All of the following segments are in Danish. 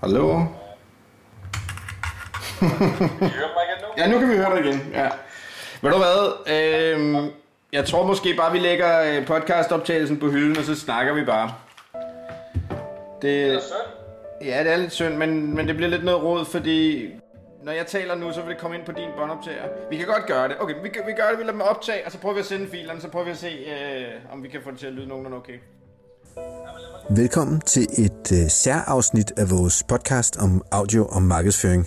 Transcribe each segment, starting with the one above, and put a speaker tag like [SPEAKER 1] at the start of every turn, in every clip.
[SPEAKER 1] Hallo?
[SPEAKER 2] Kan I høre mig igen nu?
[SPEAKER 1] Ja, nu kan vi høre dig igen. Ja. Ved du hvad? Øhm, jeg tror måske bare, vi lægger øh, podcastoptagelsen på hylden, og så snakker vi bare.
[SPEAKER 2] Det er
[SPEAKER 1] Det, ja, det er lidt synd, men, men det bliver lidt noget råd, fordi når jeg taler nu, så vil det komme ind på din båndoptager. Vi kan godt gøre det. Okay, vi, vi gør det, vi lader dem optage, og så prøver vi at sende filerne, så prøver vi at se, øh, om vi kan få det til at lyde nogenlunde okay.
[SPEAKER 3] Velkommen til et øh, særafsnit af vores podcast om audio og markedsføring.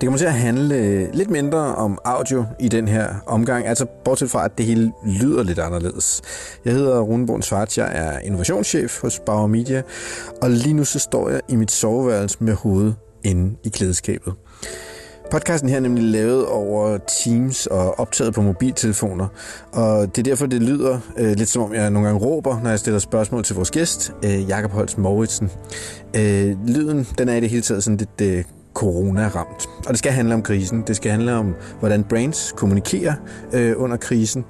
[SPEAKER 3] Det kommer til at handle øh, lidt mindre om audio i den her omgang, altså bortset fra, at det hele lyder lidt anderledes. Jeg hedder Runeborn Svart, jeg er innovationschef hos Bauer Media, og lige nu så står jeg i mit soveværelse med hovedet inde i klædeskabet. Podcasten her er nemlig lavet over Teams og optaget på mobiltelefoner, og det er derfor, det lyder øh, lidt som om, jeg nogle gange råber, når jeg stiller spørgsmål til vores gæst, øh, Jakob Holst Mauritsen. Øh, lyden, den er i det hele taget sådan lidt øh, corona-ramt, og det skal handle om krisen. Det skal handle om, hvordan brands kommunikerer øh, under krisen,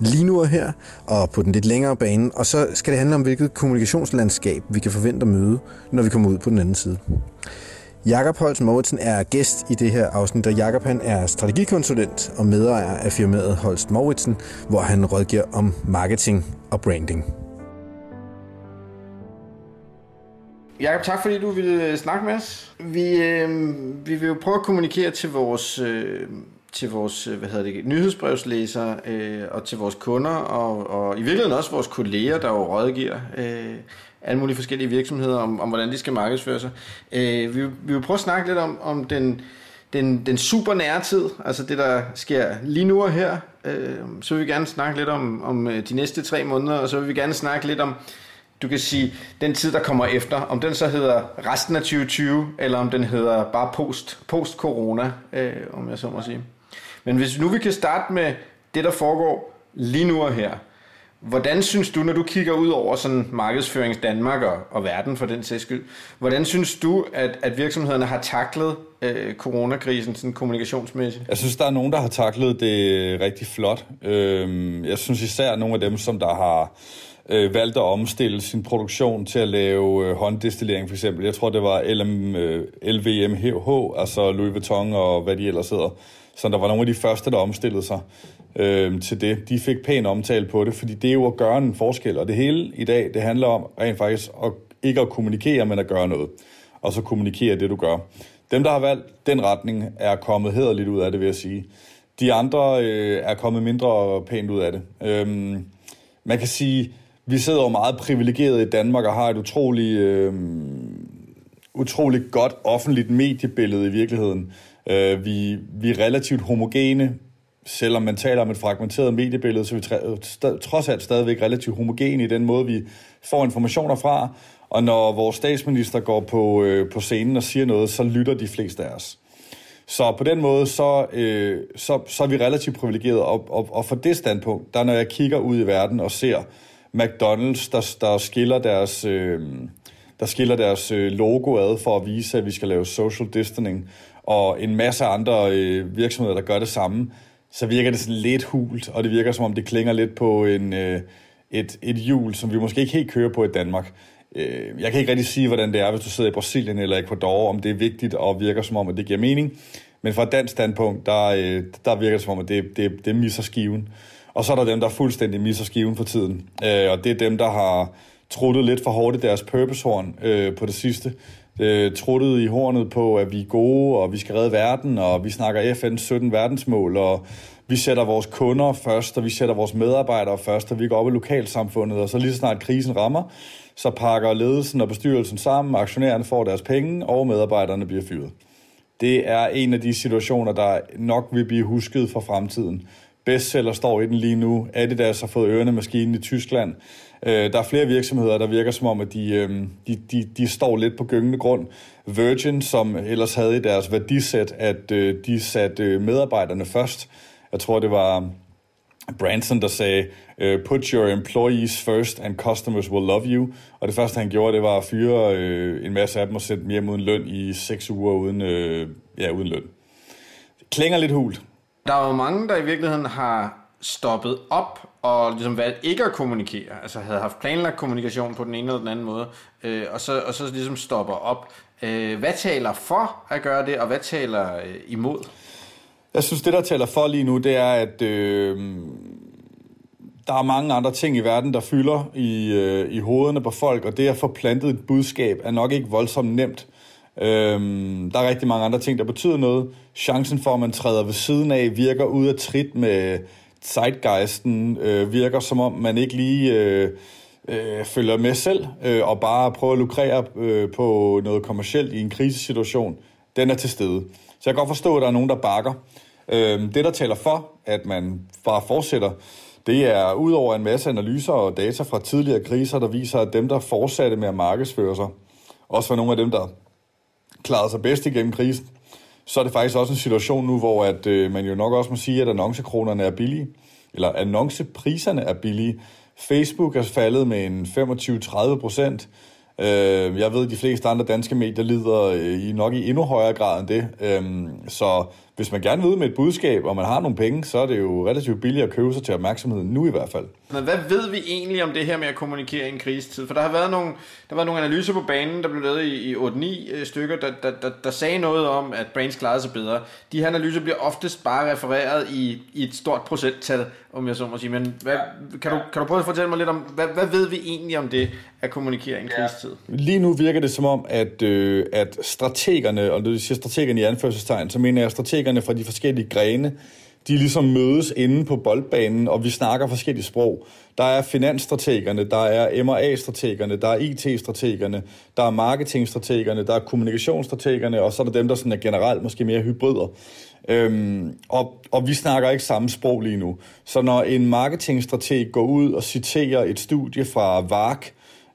[SPEAKER 3] lige nu og her, og på den lidt længere bane, og så skal det handle om, hvilket kommunikationslandskab vi kan forvente at møde, når vi kommer ud på den anden side. Jakob Holst Mortensen er gæst i det her afsnit, og Jakob han er strategikonsulent og medejer af firmaet Holst Mortensen, hvor han rådgiver om marketing og branding.
[SPEAKER 1] Jakob, tak fordi du ville snakke med os. Vi, øh, vi vil jo prøve at kommunikere til vores, øh, til vores øh, hvad hedder det, nyhedsbrevslæsere øh, og til vores kunder, og, og i virkeligheden også vores kolleger, der jo rådgiver øh, alle mulige forskellige virksomheder om, om hvordan de skal markedsføre sig. Øh, vi, vi vil prøve at snakke lidt om, om den, den, den super nære tid, altså det, der sker lige nu og her. Øh, så vil vi gerne snakke lidt om, om øh, de næste tre måneder, og så vil vi gerne snakke lidt om, du kan sige, den tid, der kommer efter, om den så hedder resten af 2020, eller om den hedder bare post, post-corona, øh, om jeg så må sige. Men hvis nu vi kan starte med det, der foregår lige nu og her. Hvordan synes du, når du kigger ud over sådan markedsførings Danmark og, og verden for den sags skyld, hvordan synes du, at, at virksomhederne har taklet øh, coronakrisen sådan kommunikationsmæssigt?
[SPEAKER 4] Jeg synes, der er nogen, der har taklet det øh, rigtig flot. Øhm, Jeg synes især nogle af dem, som der har øh, valgt at omstille sin produktion til at lave øh, hånddestillering for eksempel. Jeg tror, det var LM, øh, LVMH, altså Louis Vuitton og hvad de ellers hedder. Så der var nogle af de første, der omstillede sig øh, til det. De fik pæn omtale på det, fordi det er jo at gøre en forskel. Og det hele i dag, det handler om rent faktisk at, ikke at kommunikere, men at gøre noget. Og så kommunikere det, du gør. Dem, der har valgt den retning, er kommet hederligt ud af det, vil jeg sige. De andre øh, er kommet mindre pænt ud af det. Øhm, man kan sige, vi sidder jo meget privilegeret i Danmark og har et utroligt, øh, utroligt godt offentligt mediebillede i virkeligheden. Øh, vi, vi er relativt homogene, selvom man taler om et fragmenteret mediebillede, så er vi tr- st- trods alt stadigvæk relativt homogene i den måde, vi får informationer fra. Og når vores statsminister går på, øh, på scenen og siger noget, så lytter de fleste af os. Så på den måde, så, øh, så, så er vi relativt privilegeret. Og, og, og for det standpunkt, der når jeg kigger ud i verden og ser McDonald's, der, der skiller deres... Øh, der skiller deres øh, logo ad for at vise, at vi skal lave social distancing, og en masse andre øh, virksomheder, der gør det samme, så virker det sådan lidt hult, og det virker som om, det klinger lidt på en, øh, et, et hjul, som vi måske ikke helt kører på i Danmark. Øh, jeg kan ikke rigtig sige, hvordan det er, hvis du sidder i Brasilien eller Ecuador, om det er vigtigt og virker som om, at det giver mening. Men fra et dansk standpunkt, der, øh, der virker det som om, at det, det, det misser skiven. Og så er der dem, der fuldstændig misser skiven for tiden. Øh, og det er dem, der har truttede lidt for hårdt i deres purposehorn øh, på det sidste. Øh, truttede i hornet på, at vi er gode, og vi skal redde verden, og vi snakker FN's 17 verdensmål, og vi sætter vores kunder først, og vi sætter vores medarbejdere først, og vi går op i lokalsamfundet, og så lige så snart krisen rammer, så pakker ledelsen og bestyrelsen sammen, aktionærerne får deres penge, og medarbejderne bliver fyret. Det er en af de situationer, der nok vil blive husket for fremtiden. Bestseller står i den lige nu. Adidas har fået ørerne maskinen i Tyskland. Øh, der er flere virksomheder, der virker som om, at de, øh, de, de, de står lidt på gyngende grund. Virgin, som ellers havde i deres værdisæt, at øh, de satte øh, medarbejderne først. Jeg tror, det var Branson, der sagde, øh, put your employees first and customers will love you. Og det første, han gjorde, det var at fyre øh, en masse af dem og sætte dem hjem uden løn i seks uger uden, øh, ja, uden løn. Det klinger lidt hult.
[SPEAKER 1] Der er jo mange, der i virkeligheden har stoppet op og ligesom valgt ikke at kommunikere, altså havde haft planlagt kommunikation på den ene eller den anden måde, øh, og, så, og så ligesom stopper op. Øh, hvad taler for at gøre det, og hvad taler øh, imod?
[SPEAKER 4] Jeg synes, det der taler for lige nu, det er, at øh, der er mange andre ting i verden, der fylder i, øh, i hovederne på folk, og det at få plantet et budskab er nok ikke voldsomt nemt. Øhm, der er rigtig mange andre ting, der betyder noget. Chancen for, at man træder ved siden af, virker ud af trit med zeitgeisten, øh, virker som om man ikke lige øh, øh, følger med selv, øh, og bare prøver at lukrere øh, på noget kommercielt i en krisesituation. Den er til stede. Så jeg kan godt forstå, at der er nogen, der bakker. Øh, det, der taler for, at man bare fortsætter, det er udover en masse analyser og data fra tidligere kriser, der viser, at dem, der fortsatte med at markedsføre sig, også var nogle af dem, der klarede sig bedst igennem krisen, så er det faktisk også en situation nu, hvor at, øh, man jo nok også må sige, at annoncekronerne er billige, eller annoncepriserne er billige. Facebook er faldet med en 25-30 procent. Øh, jeg ved, at de fleste andre danske medier lider øh, i nok i endnu højere grad end det. Øh, så hvis man gerne vil ud med et budskab, og man har nogle penge, så er det jo relativt billigt at købe sig til opmærksomhed nu i hvert fald.
[SPEAKER 1] Men hvad ved vi egentlig om det her med at kommunikere i en krisetid? For der har været nogle, der var nogle analyser på banen, der blev lavet i, i 8-9 øh, stykker, der, der, der, der sagde noget om, at brands klarede sig bedre. De her analyser bliver oftest bare refereret i, i et stort procenttal, om jeg så må sige. Men hvad, kan, du, kan du prøve at fortælle mig lidt om, hvad, hvad ved vi egentlig om det at kommunikere i en krisetid?
[SPEAKER 4] Lige nu virker det som om, at, øh, at strategerne, og det siger strategerne i anførselstegn, så mener jeg, at strategerne fra de forskellige grene, de ligesom mødes inde på boldbanen, og vi snakker forskellige sprog. Der er finansstrategerne, der er MA-strategerne, der er IT-strategerne, der er marketingstrategerne, der er kommunikationsstrategerne, og så er der dem, der sådan er generelt måske mere hybrider. Øhm, og, og vi snakker ikke samme sprog lige nu. Så når en marketingstrateg går ud og citerer et studie fra VARC,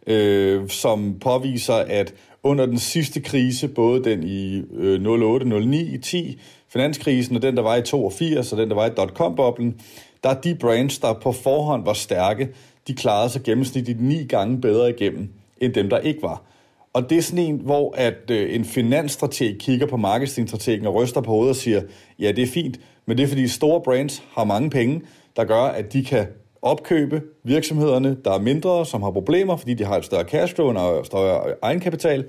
[SPEAKER 4] øh, som påviser, at under den sidste krise, både den i øh, 08, 09, 10, finanskrisen, og den, der var i 82, og den, der var i dot-com-boblen, der er de brands, der på forhånd var stærke, de klarede sig gennemsnitligt ni gange bedre igennem, end dem, der ikke var. Og det er sådan en, hvor at øh, en finansstrateg kigger på marketingstrategen og ryster på hovedet og siger, ja, det er fint, men det er fordi store brands har mange penge, der gør, at de kan opkøbe virksomhederne, der er mindre, som har problemer, fordi de har et større cashflow og større egenkapital.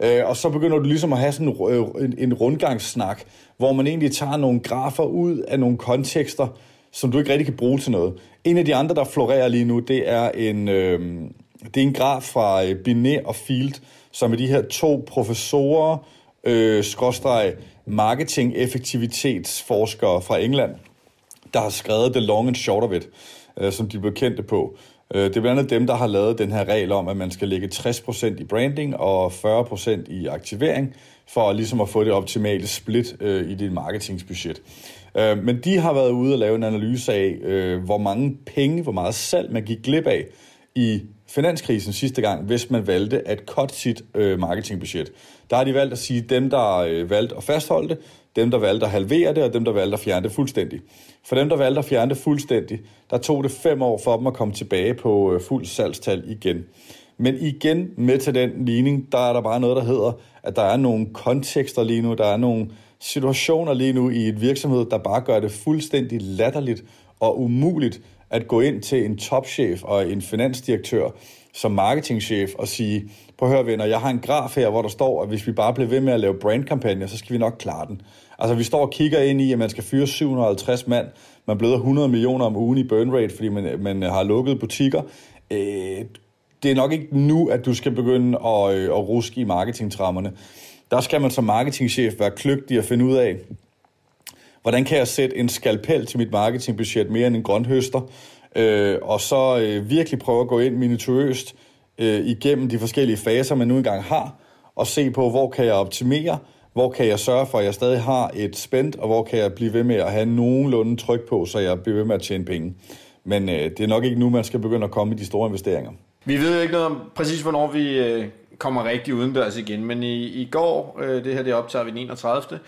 [SPEAKER 4] Øh, og så begynder du ligesom at have sådan øh, en, en rundgangssnak, hvor man egentlig tager nogle grafer ud af nogle kontekster, som du ikke rigtig kan bruge til noget. En af de andre, der florerer lige nu, det er en, øh, det er en graf fra øh, Binet og Field, som er de her to professorer, øh, skråstreg marketing-effektivitetsforskere fra England, der har skrevet The Long and Short of It, øh, som de blev kendte på. Øh, det er blandt andet dem, der har lavet den her regel om, at man skal lægge 60% i branding og 40% i aktivering, for ligesom at få det optimale split øh, i dit marketingsbudget. Øh, men de har været ude og lave en analyse af, øh, hvor mange penge, hvor meget salg man gik glip af i finanskrisen sidste gang, hvis man valgte at cut sit øh, marketingbudget. Der har de valgt at sige, at dem, der øh, valgte at fastholde det, dem, der valgte at halvere det, og dem, der valgte at fjerne det fuldstændig. For dem, der valgte at fjerne det fuldstændig, der tog det fem år for dem at komme tilbage på øh, fuld salgstal igen. Men igen med til den ligning, der er der bare noget, der hedder, at der er nogle kontekster lige nu, der er nogle situationer lige nu i et virksomhed, der bare gør det fuldstændig latterligt og umuligt at gå ind til en topchef og en finansdirektør som marketingchef og sige, prøv at høre venner, jeg har en graf her, hvor der står, at hvis vi bare bliver ved med at lave brandkampagner, så skal vi nok klare den. Altså vi står og kigger ind i, at man skal fyre 750 mand, man bløder 100 millioner om ugen i burn rate, fordi man, man har lukket butikker. Øh, det er nok ikke nu, at du skal begynde at, øh, at ruske i marketingtrammerne. Der skal man som marketingchef være kløgtig og finde ud af, hvordan kan jeg sætte en skalpel til mit marketingbudget mere end en grønhøster, øh, og så øh, virkelig prøve at gå ind minutiøst øh, igennem de forskellige faser, man nu engang har, og se på, hvor kan jeg optimere, hvor kan jeg sørge for, at jeg stadig har et spændt, og hvor kan jeg blive ved med at have nogenlunde tryk på, så jeg bliver ved med at tjene penge. Men øh, det er nok ikke nu, man skal begynde at komme i de store investeringer.
[SPEAKER 1] Vi ved jo ikke noget om præcis, hvornår vi øh, kommer rigtig udendørs igen, men i, i går, øh, det her det optager vi den 31.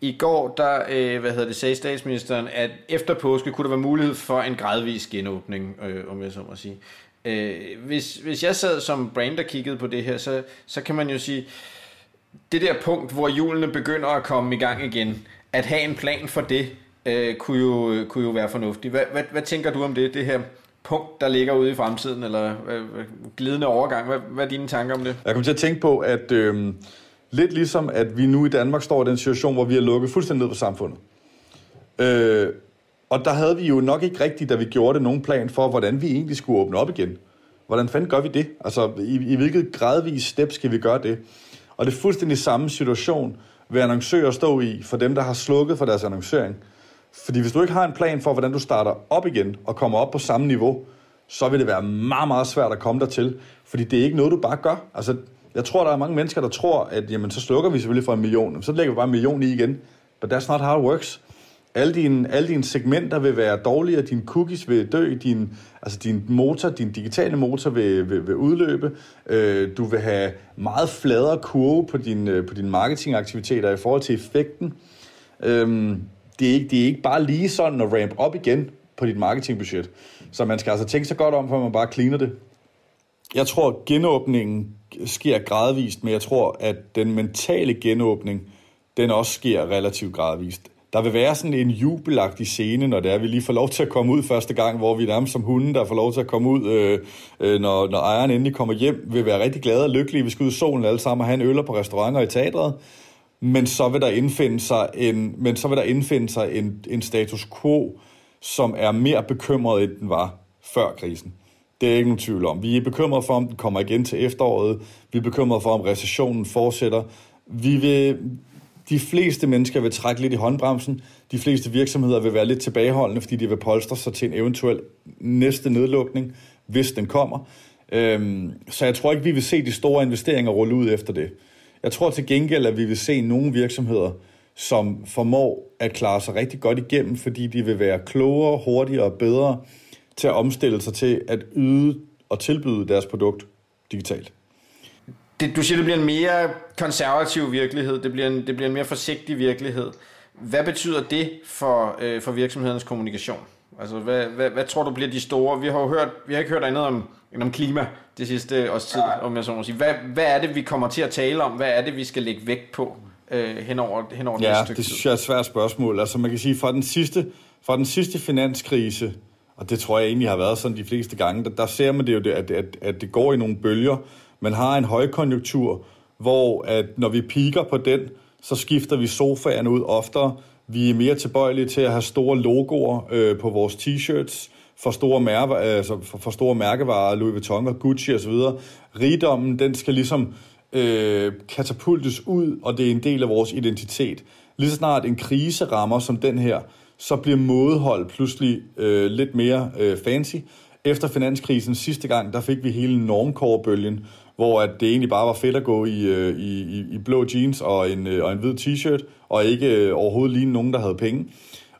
[SPEAKER 1] I går, der øh, hvad hedder det, sagde statsministeren, at efter påske kunne der være mulighed for en gradvis genåbning, øh, om jeg så må sige. Øh, hvis, hvis jeg sad som brand og kiggede på det her, så, så kan man jo sige, det der punkt, hvor hjulene begynder at komme i gang igen, at have en plan for det, øh, kunne, jo, kunne jo være fornuftigt. Hvad, hvad, hvad tænker du om det, det her punkt, der ligger ude i fremtiden, eller øh, glidende overgang? Hvad, hvad er dine tanker om det?
[SPEAKER 4] Jeg kommer til at tænke på, at øh, lidt ligesom, at vi nu i Danmark står i den situation, hvor vi har lukket fuldstændig ned på samfundet. Øh, og der havde vi jo nok ikke rigtigt, da vi gjorde det, nogen plan for, hvordan vi egentlig skulle åbne op igen. Hvordan fanden gør vi det? Altså, i, i hvilket gradvis step skal vi gøre det? Og det er fuldstændig samme situation, vil annoncører stå i for dem, der har slukket for deres annoncering. Fordi hvis du ikke har en plan for, hvordan du starter op igen og kommer op på samme niveau, så vil det være meget, meget svært at komme dertil. Fordi det er ikke noget, du bare gør. Altså, jeg tror, der er mange mennesker, der tror, at jamen, så slukker vi selvfølgelig for en million. Så lægger vi bare en million i igen. But that's not how it works. Alle dine, alle dine segmenter vil være dårligere, dine cookies vil dø, din, altså din motor, din digitale motor vil, vil, vil udløbe, øh, du vil have meget fladere kurve på, din, øh, på dine marketingaktiviteter i forhold til effekten. Øh, det, er ikke, det er ikke bare lige sådan at ramp op igen på dit marketingbudget. Så man skal altså tænke sig godt om, før man bare cleaner det. Jeg tror, at genåbningen sker gradvist, men jeg tror, at den mentale genåbning, den også sker relativt gradvist der vil være sådan en jubelagtig scene, når det er, vi lige får lov til at komme ud første gang, hvor vi nærmest som hunden, der får lov til at komme ud, øh, øh, når, når ejeren endelig kommer hjem, vil være rigtig glade og lykkelige. Vi skal ud i solen alle sammen og have en øl på restauranter i teatret. Men så vil der indfinde sig en, men så vil der indfinde sig en, en status quo, som er mere bekymret, end den var før krisen. Det er ikke nogen tvivl om. Vi er bekymrede for, om den kommer igen til efteråret. Vi er bekymrede for, om recessionen fortsætter. Vi vil, de fleste mennesker vil trække lidt i håndbremsen. De fleste virksomheder vil være lidt tilbageholdende, fordi de vil polstre sig til en eventuel næste nedlukning, hvis den kommer. Øhm, så jeg tror ikke, vi vil se de store investeringer rulle ud efter det. Jeg tror til gengæld, at vi vil se nogle virksomheder, som formår at klare sig rigtig godt igennem, fordi de vil være klogere, hurtigere og bedre til at omstille sig til at yde og tilbyde deres produkt digitalt
[SPEAKER 1] det, du siger, det bliver en mere konservativ virkelighed, det bliver en, det bliver en mere forsigtig virkelighed. Hvad betyder det for, øh, for virksomhedens kommunikation? Altså, hvad, hvad, hvad tror du bliver de store? Vi har jo hørt, vi har ikke hørt andet om, end om klima det sidste års tid, om jeg så må sige. Hvad, hvad er det, vi kommer til at tale om? Hvad er det, vi skal lægge vægt på øh, henover, henover
[SPEAKER 4] ja,
[SPEAKER 1] stykke
[SPEAKER 4] det synes jeg er et svært spørgsmål. Altså, man kan sige, fra den sidste, fra den sidste finanskrise, og det tror jeg egentlig har været sådan de fleste gange, der, der ser man det jo, at, at, at det går i nogle bølger, man har en højkonjunktur, hvor at når vi piker på den, så skifter vi sofaerne ud oftere. Vi er mere tilbøjelige til at have store logoer øh, på vores t-shirts, for store, mærke, altså for, for store mærkevarer, Louis Vuitton og Gucci osv. Rigdommen, den skal ligesom øh, katapultes ud, og det er en del af vores identitet. Lige så snart en krise rammer som den her, så bliver modehold pludselig øh, lidt mere øh, fancy. Efter finanskrisen sidste gang, der fik vi hele normcore-bølgen, hvor at det egentlig bare var fedt at gå i, øh, i, i, i blå jeans og en, øh, og en hvid t-shirt, og ikke øh, overhovedet ligne nogen, der havde penge.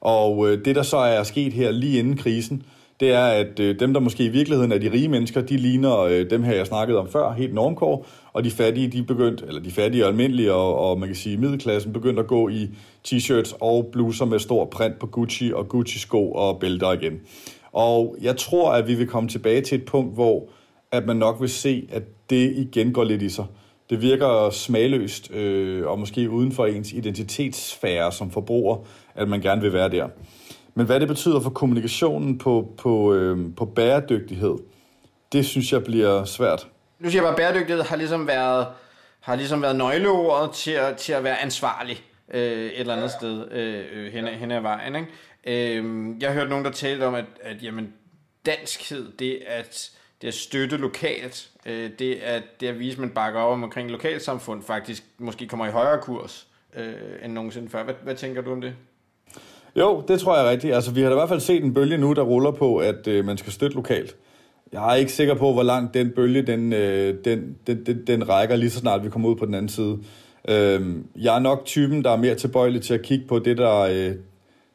[SPEAKER 4] Og øh, det, der så er sket her lige inden krisen, det er, at øh, dem, der måske i virkeligheden er de rige mennesker, de ligner øh, dem her, jeg snakkede om før, helt normkår, og de fattige, de begyndt, eller de fattige og almindelige, og, og man kan sige middelklassen, begyndte at gå i t-shirts og bluser med stor print på Gucci og Gucci-sko og bælter igen. Og jeg tror, at vi vil komme tilbage til et punkt, hvor at man nok vil se, at det igen går lidt i sig. Det virker smagløst, øh, og måske uden for ens identitetssfære som forbruger, at man gerne vil være der. Men hvad det betyder for kommunikationen på, på, øh, på bæredygtighed, det synes jeg bliver svært.
[SPEAKER 1] Nu siger jeg bare, at bæredygtighed har ligesom været, har ligesom været nøgleordet til at, til at være ansvarlig øh, et eller andet sted øh, øh hen, hen ad vejen. Ikke? Øh, jeg hørte nogen, der talte om, at, at jamen, danskhed, det at det at støtte lokalt, øh, det, at, det at vise, at man bakker op om omkring lokalsamfund, faktisk måske kommer i højere kurs øh, end nogensinde før. Hvad, hvad tænker du om det?
[SPEAKER 4] Jo, det tror jeg er rigtigt. Altså, vi har da i hvert fald set en bølge nu, der ruller på, at øh, man skal støtte lokalt. Jeg er ikke sikker på, hvor langt den bølge, den, øh, den, den, den, den rækker lige så snart vi kommer ud på den anden side. Øh, jeg er nok typen, der er mere tilbøjelig til at kigge på det, der, øh,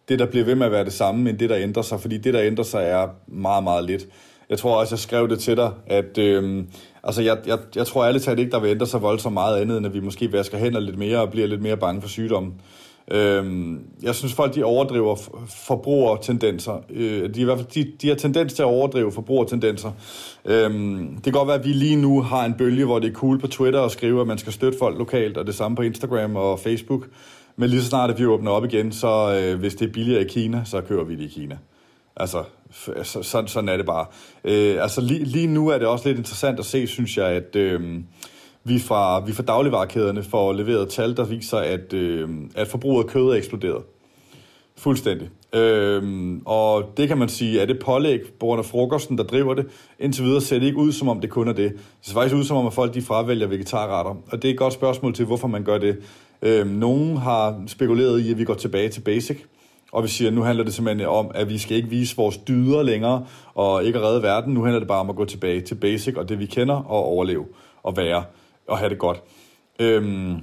[SPEAKER 4] det, der bliver ved med at være det samme, end det, der ændrer sig. Fordi det, der ændrer sig, er meget, meget lidt. Jeg tror også, jeg skrev det til dig, at øh, altså jeg, jeg, jeg tror ærligt talt ikke, der vil ændre sig voldsomt meget andet, end at vi måske vasker hænder lidt mere og bliver lidt mere bange for sygdommen. Øh, jeg synes, folk de overdriver forbrugertendenser. Øh, de, i hvert fald, de, de har tendens til at overdrive forbrugertendenser. Øh, det kan godt være, at vi lige nu har en bølge, hvor det er cool på Twitter at skrive, at man skal støtte folk lokalt, og det samme på Instagram og Facebook. Men lige så snart at vi åbner op igen, så øh, hvis det er billigere i Kina, så kører vi det i Kina. Altså, Altså, så, sådan, sådan er det bare. Øh, altså lige, lige nu er det også lidt interessant at se, synes jeg, at øh, vi, fra, vi fra dagligvarekæderne får leveret tal, der viser, at, øh, at forbruget af kød er eksploderet. Fuldstændig. Øhm, og det kan man sige, er det pålæg på grund af frokosten, der driver det. Indtil videre ser det ikke ud, som om det kun er det. Det ser faktisk ud, som om at folk de fravælger vegetarretter. Og det er et godt spørgsmål til, hvorfor man gør det. Øhm, nogen har spekuleret i, at vi går tilbage til basic. Og vi siger, at nu handler det simpelthen om, at vi skal ikke vise vores dyder længere, og ikke redde verden. Nu handler det bare om at gå tilbage til basic, og det vi kender, og overleve, og være, og have det godt. Øhm,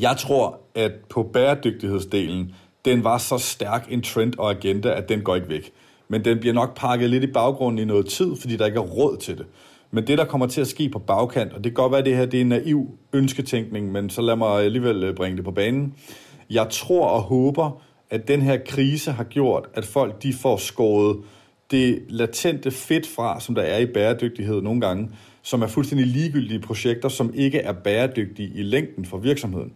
[SPEAKER 4] jeg tror, at på bæredygtighedsdelen, den var så stærk en trend og agenda, at den går ikke væk. Men den bliver nok pakket lidt i baggrunden i noget tid, fordi der ikke er råd til det. Men det, der kommer til at ske på bagkant, og det kan godt være, at det her det er en naiv ønsketænkning, men så lad mig alligevel øh, bringe det på banen. Jeg tror og håber, at den her krise har gjort, at folk de får skåret det latente fedt fra, som der er i bæredygtighed nogle gange, som er fuldstændig ligegyldige projekter, som ikke er bæredygtige i længden for virksomheden.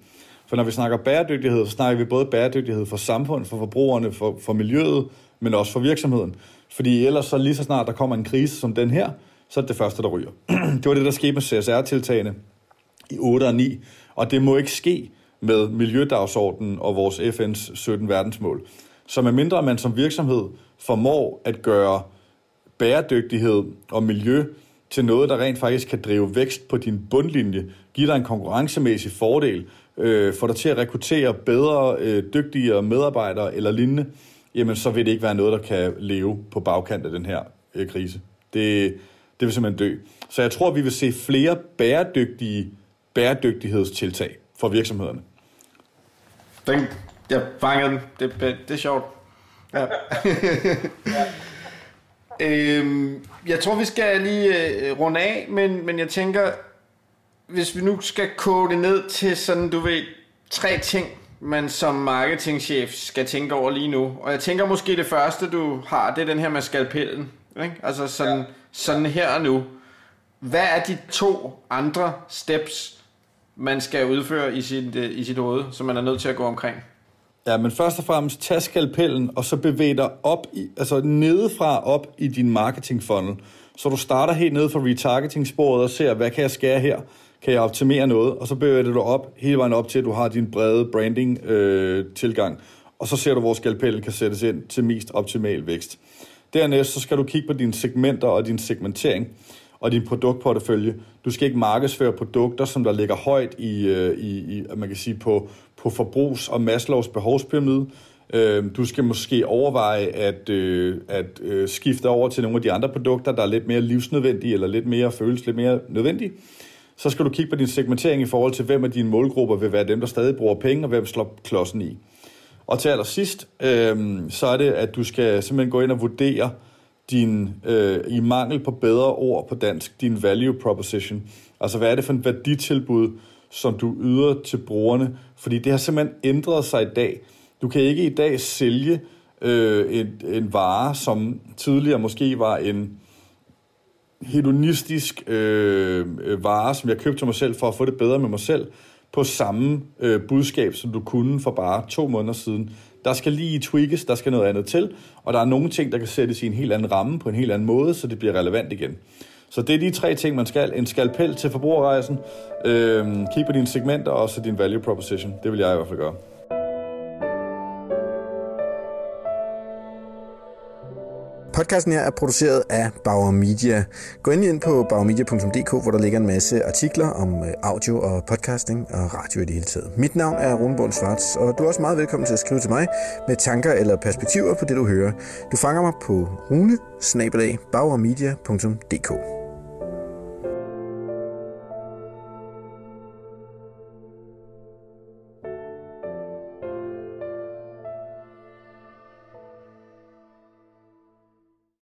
[SPEAKER 4] For når vi snakker bæredygtighed, så snakker vi både bæredygtighed for samfundet, for forbrugerne, for, for miljøet, men også for virksomheden. Fordi ellers så lige så snart der kommer en krise som den her, så er det det første, der ryger. det var det, der skete med CSR-tiltagene i 8 og 9, og det må ikke ske med miljødagsordenen og vores FN's 17 verdensmål. Så medmindre man som virksomhed formår at gøre bæredygtighed og miljø til noget, der rent faktisk kan drive vækst på din bundlinje, give dig en konkurrencemæssig fordel, øh, få dig til at rekruttere bedre, øh, dygtigere medarbejdere eller lignende, jamen så vil det ikke være noget, der kan leve på bagkant af den her øh, krise. Det, det vil simpelthen dø. Så jeg tror, vi vil se flere bæredygtige bæredygtighedstiltag for virksomhederne.
[SPEAKER 1] Den, jeg fangede den. Det, det, det er sjovt. Ja. øhm, jeg tror, vi skal lige øh, runde af, men, men jeg tænker, hvis vi nu skal koge det ned til sådan, du ved, tre ting, man som marketingchef skal tænke over lige nu. Og jeg tænker måske det første, du har, det er den her med skalpellen. Ikke? Altså sådan, ja. sådan her og nu. Hvad er de to andre steps, man skal udføre i sit, øh, i sit hoved, som man er nødt til at gå omkring?
[SPEAKER 4] Ja, men først og fremmest tag skalpellen, og så bevæg dig op i, altså nedefra op i din marketing funnel. Så du starter helt nede fra retargeting-sporet og ser, hvad kan jeg skære her? kan jeg optimere noget, og så bevæger du op hele vejen op til, at du har din brede branding-tilgang, øh, og så ser du, hvor skalpellen kan sættes ind til mest optimal vækst. Dernæst så skal du kigge på dine segmenter og din segmentering og din produktportefølje. Du skal ikke markedsføre produkter, som der ligger højt i, øh, i, i man kan sige, på, på forbrugs- og Maslows behovspyramide. Øhm, du skal måske overveje at, øh, at øh, skifte over til nogle af de andre produkter, der er lidt mere livsnødvendige, eller lidt mere føles lidt mere nødvendige så skal du kigge på din segmentering i forhold til, hvem af dine målgrupper vil være dem, der stadig bruger penge, og hvem slår klodsen i. Og til allersidst, øh, så er det, at du skal simpelthen gå ind og vurdere din, øh, i mangel på bedre ord på dansk, din value proposition. Altså, hvad er det for en værditilbud, som du yder til brugerne? Fordi det har simpelthen ændret sig i dag. Du kan ikke i dag sælge øh, en, en vare, som tidligere måske var en hedonistisk øh, vare, som jeg købte til mig selv for at få det bedre med mig selv, på samme øh, budskab, som du kunne for bare to måneder siden. Der skal lige tweakes, der skal noget andet til, og der er nogle ting, der kan sættes i en helt anden ramme på en helt anden måde, så det bliver relevant igen. Så det er de tre ting, man skal. En skalpel til forbrugerrejsen, øh, kig på dine segmenter og så din value proposition. Det vil jeg i hvert fald gøre.
[SPEAKER 3] Podcasten her er produceret af Bauer Media. Gå ind, ind på bauermedia.dk, hvor der ligger en masse artikler om øh, audio og podcasting og radio i det hele taget. Mit navn er Rune Bund Svarts, og du er også meget velkommen til at skrive til mig med tanker eller perspektiver på det, du hører. Du fanger mig på rune